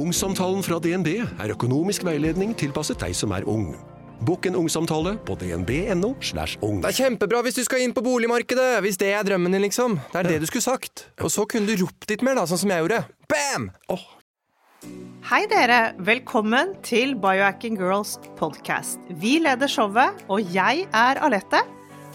Ungsamtalen fra DNB er økonomisk veiledning tilpasset deg som er ung. Bokk en ungsamtale på dnb.no. slash ung. Det er kjempebra hvis du skal inn på boligmarkedet! Hvis det er drømmen din, liksom. Det er det du skulle sagt. Og så kunne du ropt litt mer, da, sånn som jeg gjorde. Bam! Oh. Hei dere, velkommen til Biohacking Girls podcast. Vi leder showet, og jeg er Alette.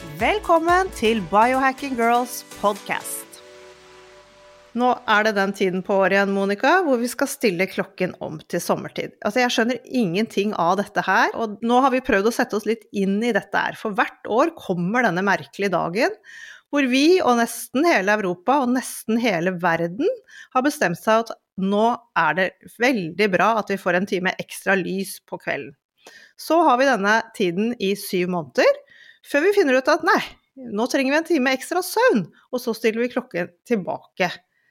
Velkommen til Biohacking Girls podcast. Nå er det den tiden på året igjen, Monica, hvor vi skal stille klokken om til sommertid. Altså, jeg skjønner ingenting av dette her, og nå har vi prøvd å sette oss litt inn i dette her. For hvert år kommer denne merkelige dagen hvor vi og nesten hele Europa og nesten hele verden har bestemt seg at nå er det veldig bra at vi får en time ekstra lys på kvelden. Så har vi denne tiden i syv måneder, før vi finner ut at nei, nå trenger vi en time ekstra søvn, og så stiller vi klokken tilbake.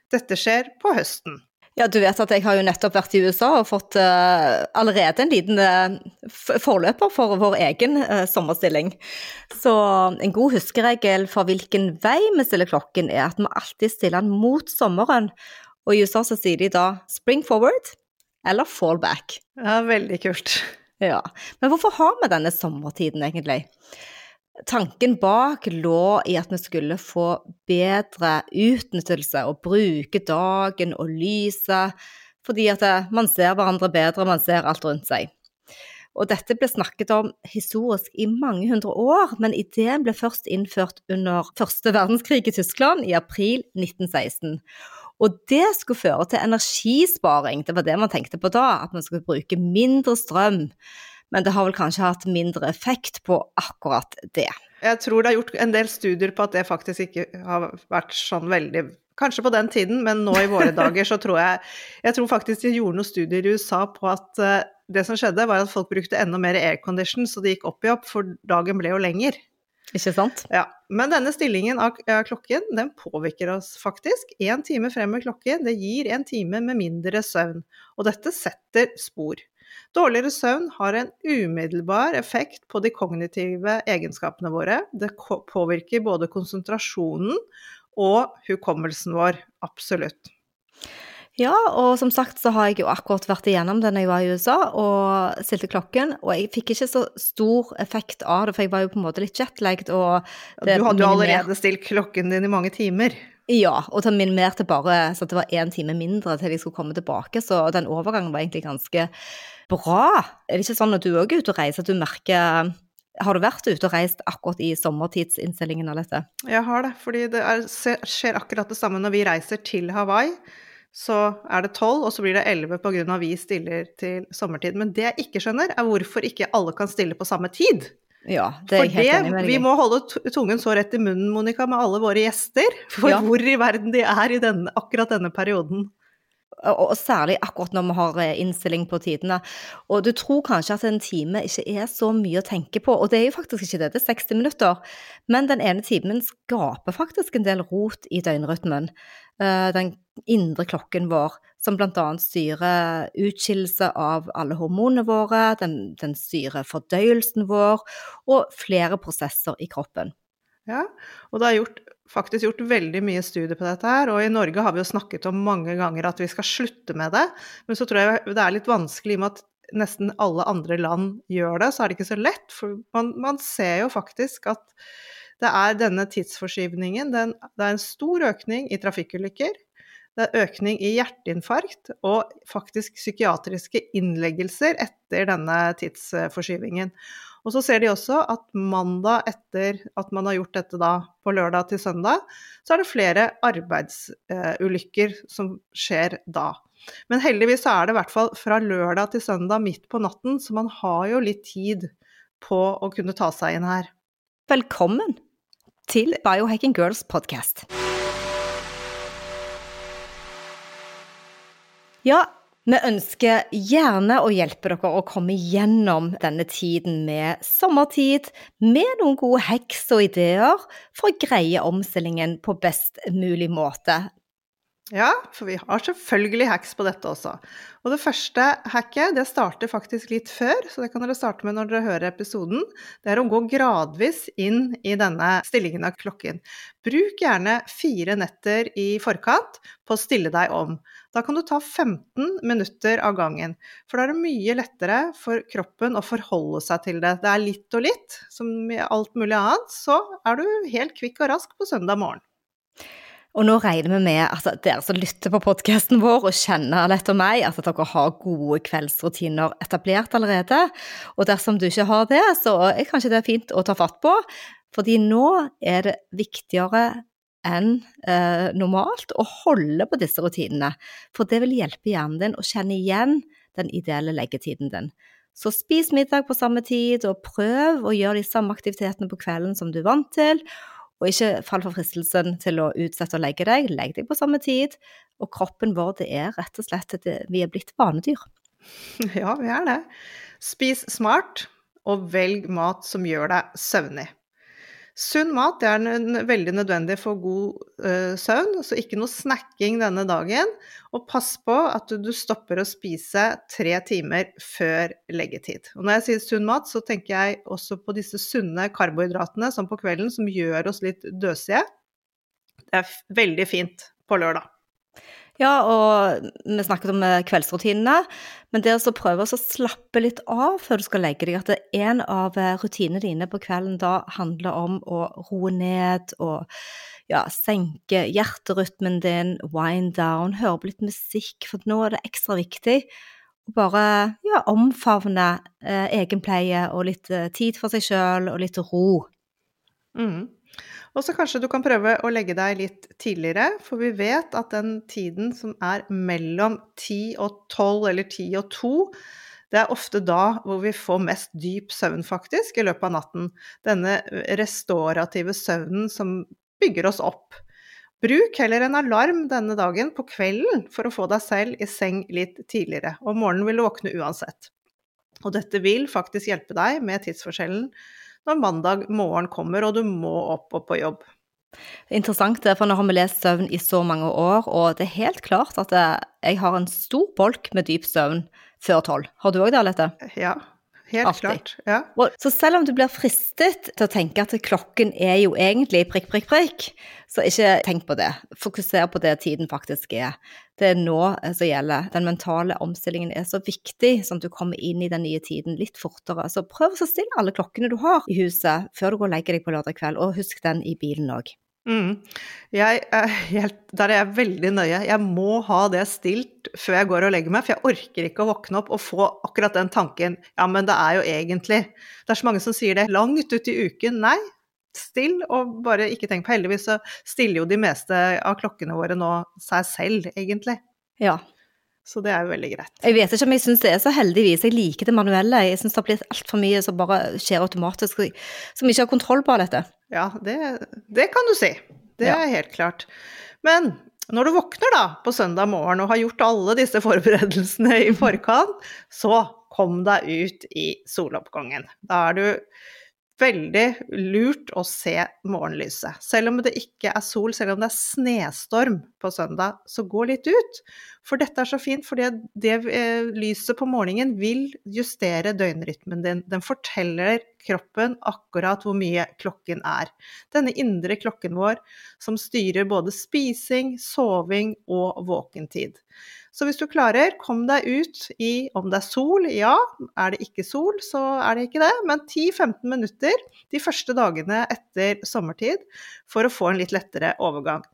Dette skjer på høsten. Ja, du vet at jeg har jo nettopp vært i USA og fått uh, allerede en liten uh, forløper for vår egen uh, sommerstilling. Så en god huskeregel for hvilken vei vi stiller klokken, er at vi alltid stiller den mot sommeren. Og i USA så sier de da spring forward eller fall back. Ja, veldig kult. Ja, Men hvorfor har vi denne sommertiden, egentlig? Tanken bak lå i at vi skulle få bedre utnyttelse og bruke dagen og lyset, fordi at eh, man ser hverandre bedre, man ser alt rundt seg. Og dette ble snakket om historisk i mange hundre år, men ideen ble først innført under første verdenskrig i Tyskland i april 1916. Og det skulle føre til energisparing, det var det man tenkte på da, at man skulle bruke mindre strøm men det har vel kanskje hatt mindre effekt på akkurat det. Jeg tror det er gjort en del studier på at det faktisk ikke har vært sånn veldig Kanskje på den tiden, men nå i våre dager så tror jeg Jeg tror faktisk de gjorde noen studier i USA på at eh, det som skjedde, var at folk brukte enda mer aircondition, så det gikk opp i opp, for dagen ble jo lenger. Ikke sant? Ja, Men denne stillingen av klokken, den påvirker oss faktisk. Én time frem med klokken, det gir en time med mindre søvn. Og dette setter spor. Dårligere søvn har en umiddelbar effekt på de kognitive egenskapene våre. Det påvirker både konsentrasjonen og hukommelsen vår. Absolutt. Ja, og som sagt så har jeg jo akkurat vært igjennom det når jeg var i USA og stilte klokken, og jeg fikk ikke så stor effekt av det, for jeg var jo på en måte litt jetlagged og Du hadde jo allerede stilt klokken din i mange timer. Ja, og det minimerte bare så det var én time mindre til jeg skulle komme tilbake, så den overgangen var egentlig ganske bra. Er det ikke sånn at du òg er ute og reiser at du merker har du vært ute og reist akkurat i sommertidsinnstillingen av dette? Jeg har det, fordi det er, skjer akkurat det samme når vi reiser til Hawaii. Så er det tolv, og så blir det elleve pga. vi stiller til sommertid. Men det jeg ikke skjønner, er hvorfor ikke alle kan stille på samme tid. Ja, det er jeg helt enig med deg Vi må holde tungen så rett i munnen, Monica, med alle våre gjester. For ja. hvor i verden de er i denne, akkurat denne perioden og særlig akkurat når vi har eh, innstilling på tidene. Og du tror kanskje at en time ikke er så mye å tenke på, og det er jo faktisk ikke det, det er 60 minutter. Men den ene timen skaper faktisk en del rot i døgnrytmen. Eh, den indre klokken vår, som bl.a. styrer utskillelse av alle hormonene våre, den, den styrer fordøyelsen vår og flere prosesser i kroppen. Ja, og det er gjort faktisk gjort veldig mye studier på dette her, og i Norge har vi jo snakket om mange ganger at vi skal slutte med det, men så tror jeg det er litt vanskelig i og med at nesten alle andre land gjør det, så er det ikke så lett. For man, man ser jo faktisk at det er denne tidsforskyvningen, den, det er en stor økning i trafikkulykker, det er økning i hjerteinfarkt og faktisk psykiatriske innleggelser etter denne tidsforskyvingen. Og så ser de også at mandag etter at man har gjort dette da på lørdag til søndag, så er det flere arbeidsulykker som skjer da. Men heldigvis er det i hvert fall fra lørdag til søndag midt på natten, så man har jo litt tid på å kunne ta seg inn her. Velkommen til Biohacking Girls podcast. Ja, Vi ønsker gjerne å hjelpe dere å komme gjennom denne tiden med sommertid, med noen gode heks og ideer for å greie omstillingen på best mulig måte. Ja, for vi har selvfølgelig hacks på dette også. Og det første hacket det starter faktisk litt før, så det kan dere starte med når dere hører episoden. Det er å gå gradvis inn i denne stillingen av klokken. Bruk gjerne fire netter i forkant på å stille deg om. Da kan du ta 15 minutter av gangen, for da er det mye lettere for kroppen å forholde seg til det. Det er litt og litt, som alt mulig annet, så er du helt kvikk og rask på søndag morgen. Og nå regner vi med at dere som lytter på podkasten vår og kjenner Lett og meg, at dere har gode kveldsrutiner etablert allerede. Og dersom du ikke har det, så er kanskje det fint å ta fatt på. Fordi nå er det viktigere enn eh, normalt å holde på disse rutinene. For det vil hjelpe hjernen din å kjenne igjen den ideelle leggetiden din. Så spis middag på samme tid, og prøv å gjøre de samme aktivitetene på kvelden som du er vant til. Og ikke fall for fristelsen til å utsette å legge deg. Legg deg på samme tid. Og kroppen vår, det er rett og slett at vi er blitt vanedyr. Ja, vi er det. Spis smart, og velg mat som gjør deg søvnig. Sunn mat er veldig nødvendig for god uh, søvn, så ikke noe snacking denne dagen. Og pass på at du, du, stopper å spise tre timer før leggetid. Og når jeg sier sunn mat, så tenker jeg også på disse sunne karbohydratene som på kvelden, som gjør oss litt døsige. Det er veldig fint på lørdag. Ja, og vi snakket om eh, kveldsrutinene. Men det å prøve å slappe litt av før du skal legge deg, at en av eh, rutinene dine på kvelden da handler om å roe ned og ja, senke hjerterytmen din, wind down, høre på litt musikk, for nå er det ekstra viktig å bare ja, omfavne eh, egenpleie og litt eh, tid for seg sjøl og litt ro. Mm. Og så kanskje du kan prøve å legge deg litt tidligere, for vi vet at den tiden som er mellom 10 og 12 eller 10 og 2, det er ofte da hvor vi får mest dyp søvn, faktisk, i løpet av natten. Denne restaurative søvnen som bygger oss opp. Bruk heller en alarm denne dagen på kvelden for å få deg selv i seng litt tidligere. Om morgenen vil du våkne uansett. Og dette vil faktisk hjelpe deg med tidsforskjellen når mandag morgen kommer og du må opp og på jobb. Interessant, for nå har vi lest søvn i så mange år, og det er helt klart at jeg har en stor bolk med dyp søvn før tolv. Har du òg det, Alette? Ja, Helt Artig. klart. Ja. så selv om du blir fristet til å tenke at klokken er jo egentlig prikk, prikk, prikk, så ikke tenk på det. Fokuser på det tiden faktisk er. Det er nå eh, som gjelder. Den mentale omstillingen er så viktig, sånn at du kommer inn i den nye tiden litt fortere. Så prøv å stille alle klokkene du har i huset før du går og legger deg på lørdag kveld, og husk den i bilen òg. Mm. Jeg er helt, der er jeg veldig nøye. Jeg må ha det stilt før jeg går og legger meg, for jeg orker ikke å våkne opp og få akkurat den tanken Ja, men det er jo egentlig Det er så mange som sier det langt ut i uken. Nei, still og bare ikke tenk på Heldigvis så stiller jo de meste av klokkene våre nå seg selv, egentlig. Ja. Så det er jo veldig greit. Jeg vet ikke om jeg syns det er så heldigvis. Jeg liker det manuelle. Jeg syns det har blitt altfor mye som bare skjer automatisk, som ikke har kontroll på dette. Ja, det, det kan du si. Det ja. er helt klart. Men når du våkner da på søndag morgen og har gjort alle disse forberedelsene i forkant, så kom deg ut i soloppgangen. Da er du veldig lurt å se morgenlyset. Selv om det ikke er sol, selv om det er snestorm på søndag, så gå litt ut. For dette er så fint, for det, det eh, lyset på morgenen vil justere døgnrytmen din. Den forteller kroppen akkurat hvor mye klokken er. Denne indre klokken vår som styrer både spising, soving og våkentid. Så hvis du klarer, kom deg ut i om det er sol, ja. Er det ikke sol, så er det ikke det. Men 10-15 minutter de første dagene etter sommertid for å få en litt lettere overgang.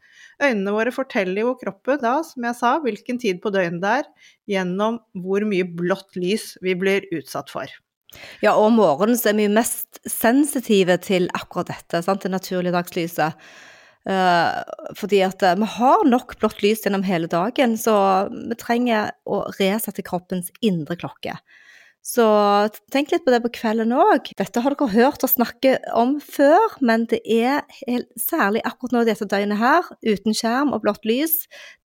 Øynene våre forteller jo kroppen da, som jeg sa, hvilken tid på døgnet det er, gjennom hvor mye blått lys vi blir utsatt for. Ja, og om morgenen så er vi mest sensitive til akkurat dette, sant? det naturlige dagslyset. Uh, fordi at uh, vi har nok blått lys gjennom hele dagen, så vi trenger å resette kroppens indre klokke. Så tenk litt på det på kvelden òg. Dette har dere hørt oss snakke om før, men det er særlig akkurat nå dette døgnet her, uten skjerm og blått lys.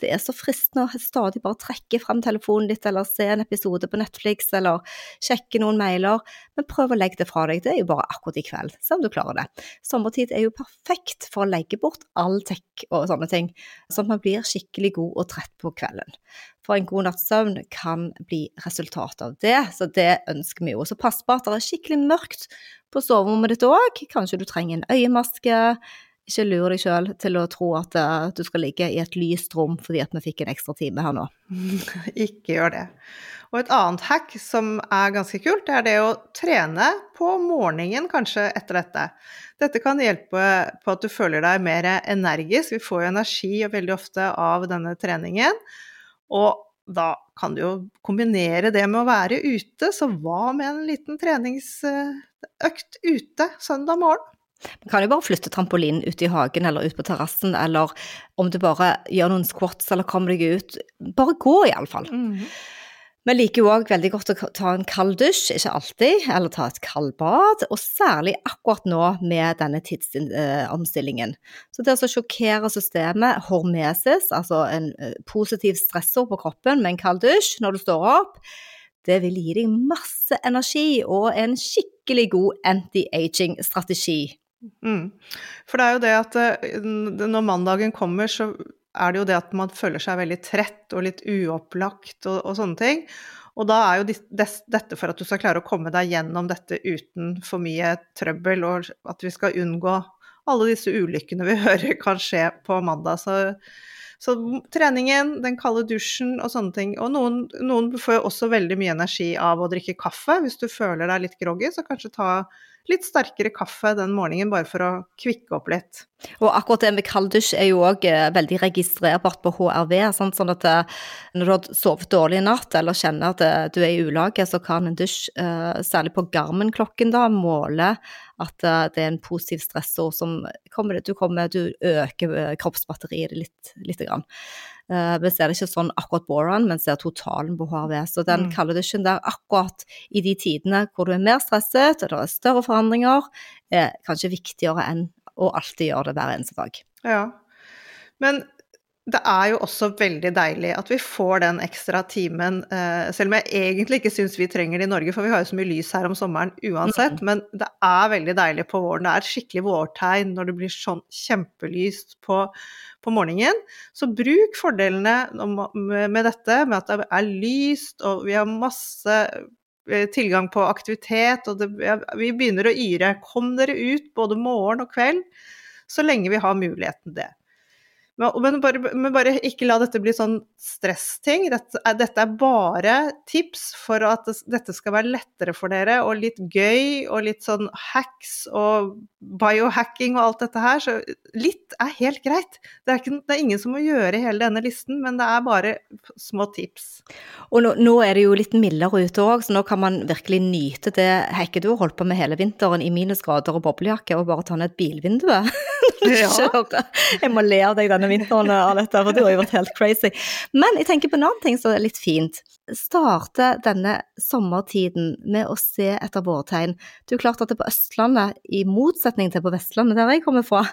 Det er så fristende å stadig bare trekke frem telefonen litt, eller se en episode på Netflix, eller sjekke noen mailer. Men prøv å legge det fra deg. Det er jo bare akkurat i kveld, se om du klarer det. Sommertid er jo perfekt for å legge bort all tech og sånne ting, sånn at man blir skikkelig god og trett på kvelden. For en god natts søvn kan bli resultatet av det, så det ønsker vi jo. Så pass på at det er skikkelig mørkt på soverommet ditt òg. Kanskje du trenger en øyemaske. Ikke lur deg sjøl til å tro at uh, du skal ligge i et lyst rom fordi at vi fikk en ekstra time her nå. Ikke gjør det. Og et annet hack som er ganske kult, det er det å trene på morgenen kanskje etter dette. Dette kan hjelpe på at du føler deg mer energisk. Vi får jo energi veldig ofte av denne treningen. Og da kan du jo kombinere det med å være ute, så hva med en liten treningsøkt ute søndag morgen? Man kan jo bare flytte trampolinen ut i hagen eller ut på terrassen, eller om du bare gjør noen squats eller kommer deg ut. Bare gå, iallfall. Mm -hmm. Vi liker jo òg veldig godt å ta en kald dusj, ikke alltid, eller ta et kaldbad, og særlig akkurat nå med denne tidsomstillingen. Så det å sjokkere systemet, hormesis, altså en eh, positiv stressord på kroppen med en kald dusj når du står opp, det vil gi deg masse energi og en skikkelig god anti-aging-strategi. Mm. For det er jo det at eh, når mandagen kommer, så er det jo det at man føler seg veldig trett og litt uopplagt og, og sånne ting. Og da er jo dette for at du skal klare å komme deg gjennom dette uten for mye trøbbel, og at vi skal unngå alle disse ulykkene vi hører kan skje på mandag. Så, så treningen, den kalde dusjen og sånne ting. Og noen, noen får jo også veldig mye energi av å drikke kaffe. Hvis du føler deg litt groggy, så kanskje ta litt sterkere kaffe den morgenen, bare for å kvikke opp litt. Og akkurat det med kalddusj er jo òg eh, veldig registrerbart på HRV. Sånn, sånn at eh, når du har sovet dårlig i natt eller kjenner at eh, du er i ulage, så kan en dusj, særlig på Garmin-klokken, da, måle at det er en positiv stressord som kommer, du, kommer, du øker kroppsbatteriet litt, lite grann. Uh, vi ser det ikke sånn akkurat boron, men ser totalen på HRV. Så den mm. kalde dusjen der akkurat i de tidene hvor du er mer stresset, og det er større forandringer, er kanskje viktigere enn å alltid gjøre det hver eneste dag. Ja, men det er jo også veldig deilig at vi får den ekstra timen, eh, selv om jeg egentlig ikke syns vi trenger det i Norge, for vi har jo så mye lys her om sommeren uansett. Mm. Men det er veldig deilig på våren. Det er et skikkelig vårtegn når det blir sånn kjempelyst på, på morgenen. Så bruk fordelene med dette, med at det er lyst, og vi har masse eh, tilgang på aktivitet, og det, vi begynner å yre. Kom dere ut både morgen og kveld, så lenge vi har muligheten det. Men bare, men bare, ikke la dette bli sånn stressting. Dette, dette, er bare tips for at dette skal være lettere for dere, og litt gøy, og litt sånn hacks og biohacking og alt dette her. Så litt er helt greit. Det er, ikke, det er ingen som må gjøre hele denne listen, men det er bare små tips. Og nå, nå er det jo litt mildere ute òg, så nå kan man virkelig nyte det hekket du har holdt på med hele vinteren i minusgrader og boblejakke, og bare ta ned bilvinduet. Ja. Jeg må le av deg denne vinteren, Alette, for du har jo vært helt crazy. Men jeg tenker på en annen ting som er litt fint. Starte denne sommertiden med å se etter vårtegn. Det er jo klart at det på Østlandet, i motsetning til på Vestlandet, der jeg kommer fra,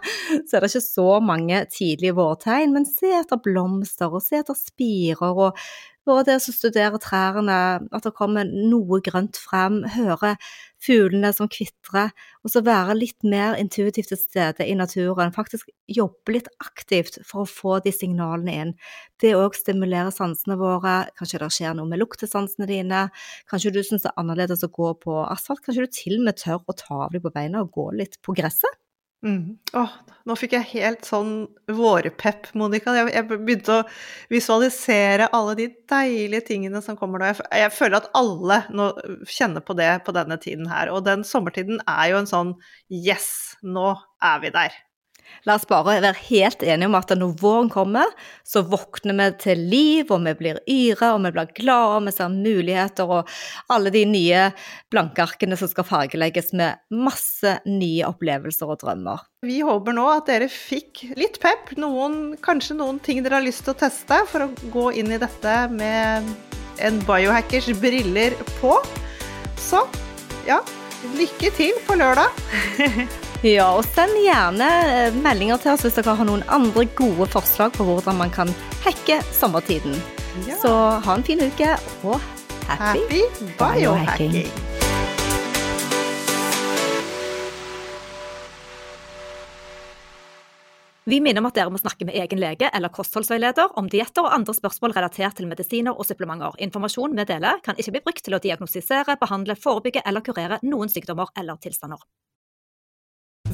så er det ikke så mange tidlige vårtegn, men se etter blomster og se etter spirer og bare det å studere trærne, at det kommer noe grønt frem, høre fuglene som kvitrer, og så være litt mer intuitivt til stede i naturen. Faktisk jobbe litt aktivt for å få de signalene inn. Det òg stimulerer sansene våre. Kanskje det skjer noe med luktesansene dine. Kanskje du syns det er annerledes å gå på asfalt. Kanskje du til og med tør å ta av deg på beina og gå litt på gresset. Mm. Åh, nå fikk jeg helt sånn vårpepp, Monica. Jeg, jeg, begynte å visualisere alle de deilige tingene som kommer nå. Jeg, jeg, føler at alle nå kjenner på det på denne tiden her. Og den sommertiden er jo en sånn yes, nå er vi der. La oss bare være helt enige om at når våren kommer, så våkner vi til liv, og vi blir yre, og vi blir glade, og vi ser muligheter, og alle de nye blankearkene som skal fargelegges med masse nye opplevelser og drømmer. Vi håper nå at dere fikk litt pep, noen, kanskje noen ting dere har lyst til å teste for å gå inn i dette med en biohackers briller på. Så ja, lykke til på lørdag. Ja, og send gjerne eh, meldinger til oss hvis dere har noen andre gode forslag på hvordan man kan hacke sommertiden. Ja. Så ha en fin uke, og happy, Happy biohacking. Vi minner om at dere må snakke med egen lege eller kostholdsveileder om dietter og andre spørsmål relatert til medisiner og supplementer. Informasjon vi deler, kan ikke bli brukt til å diagnostisere, behandle, forebygge eller kurere noen sykdommer eller tilstander.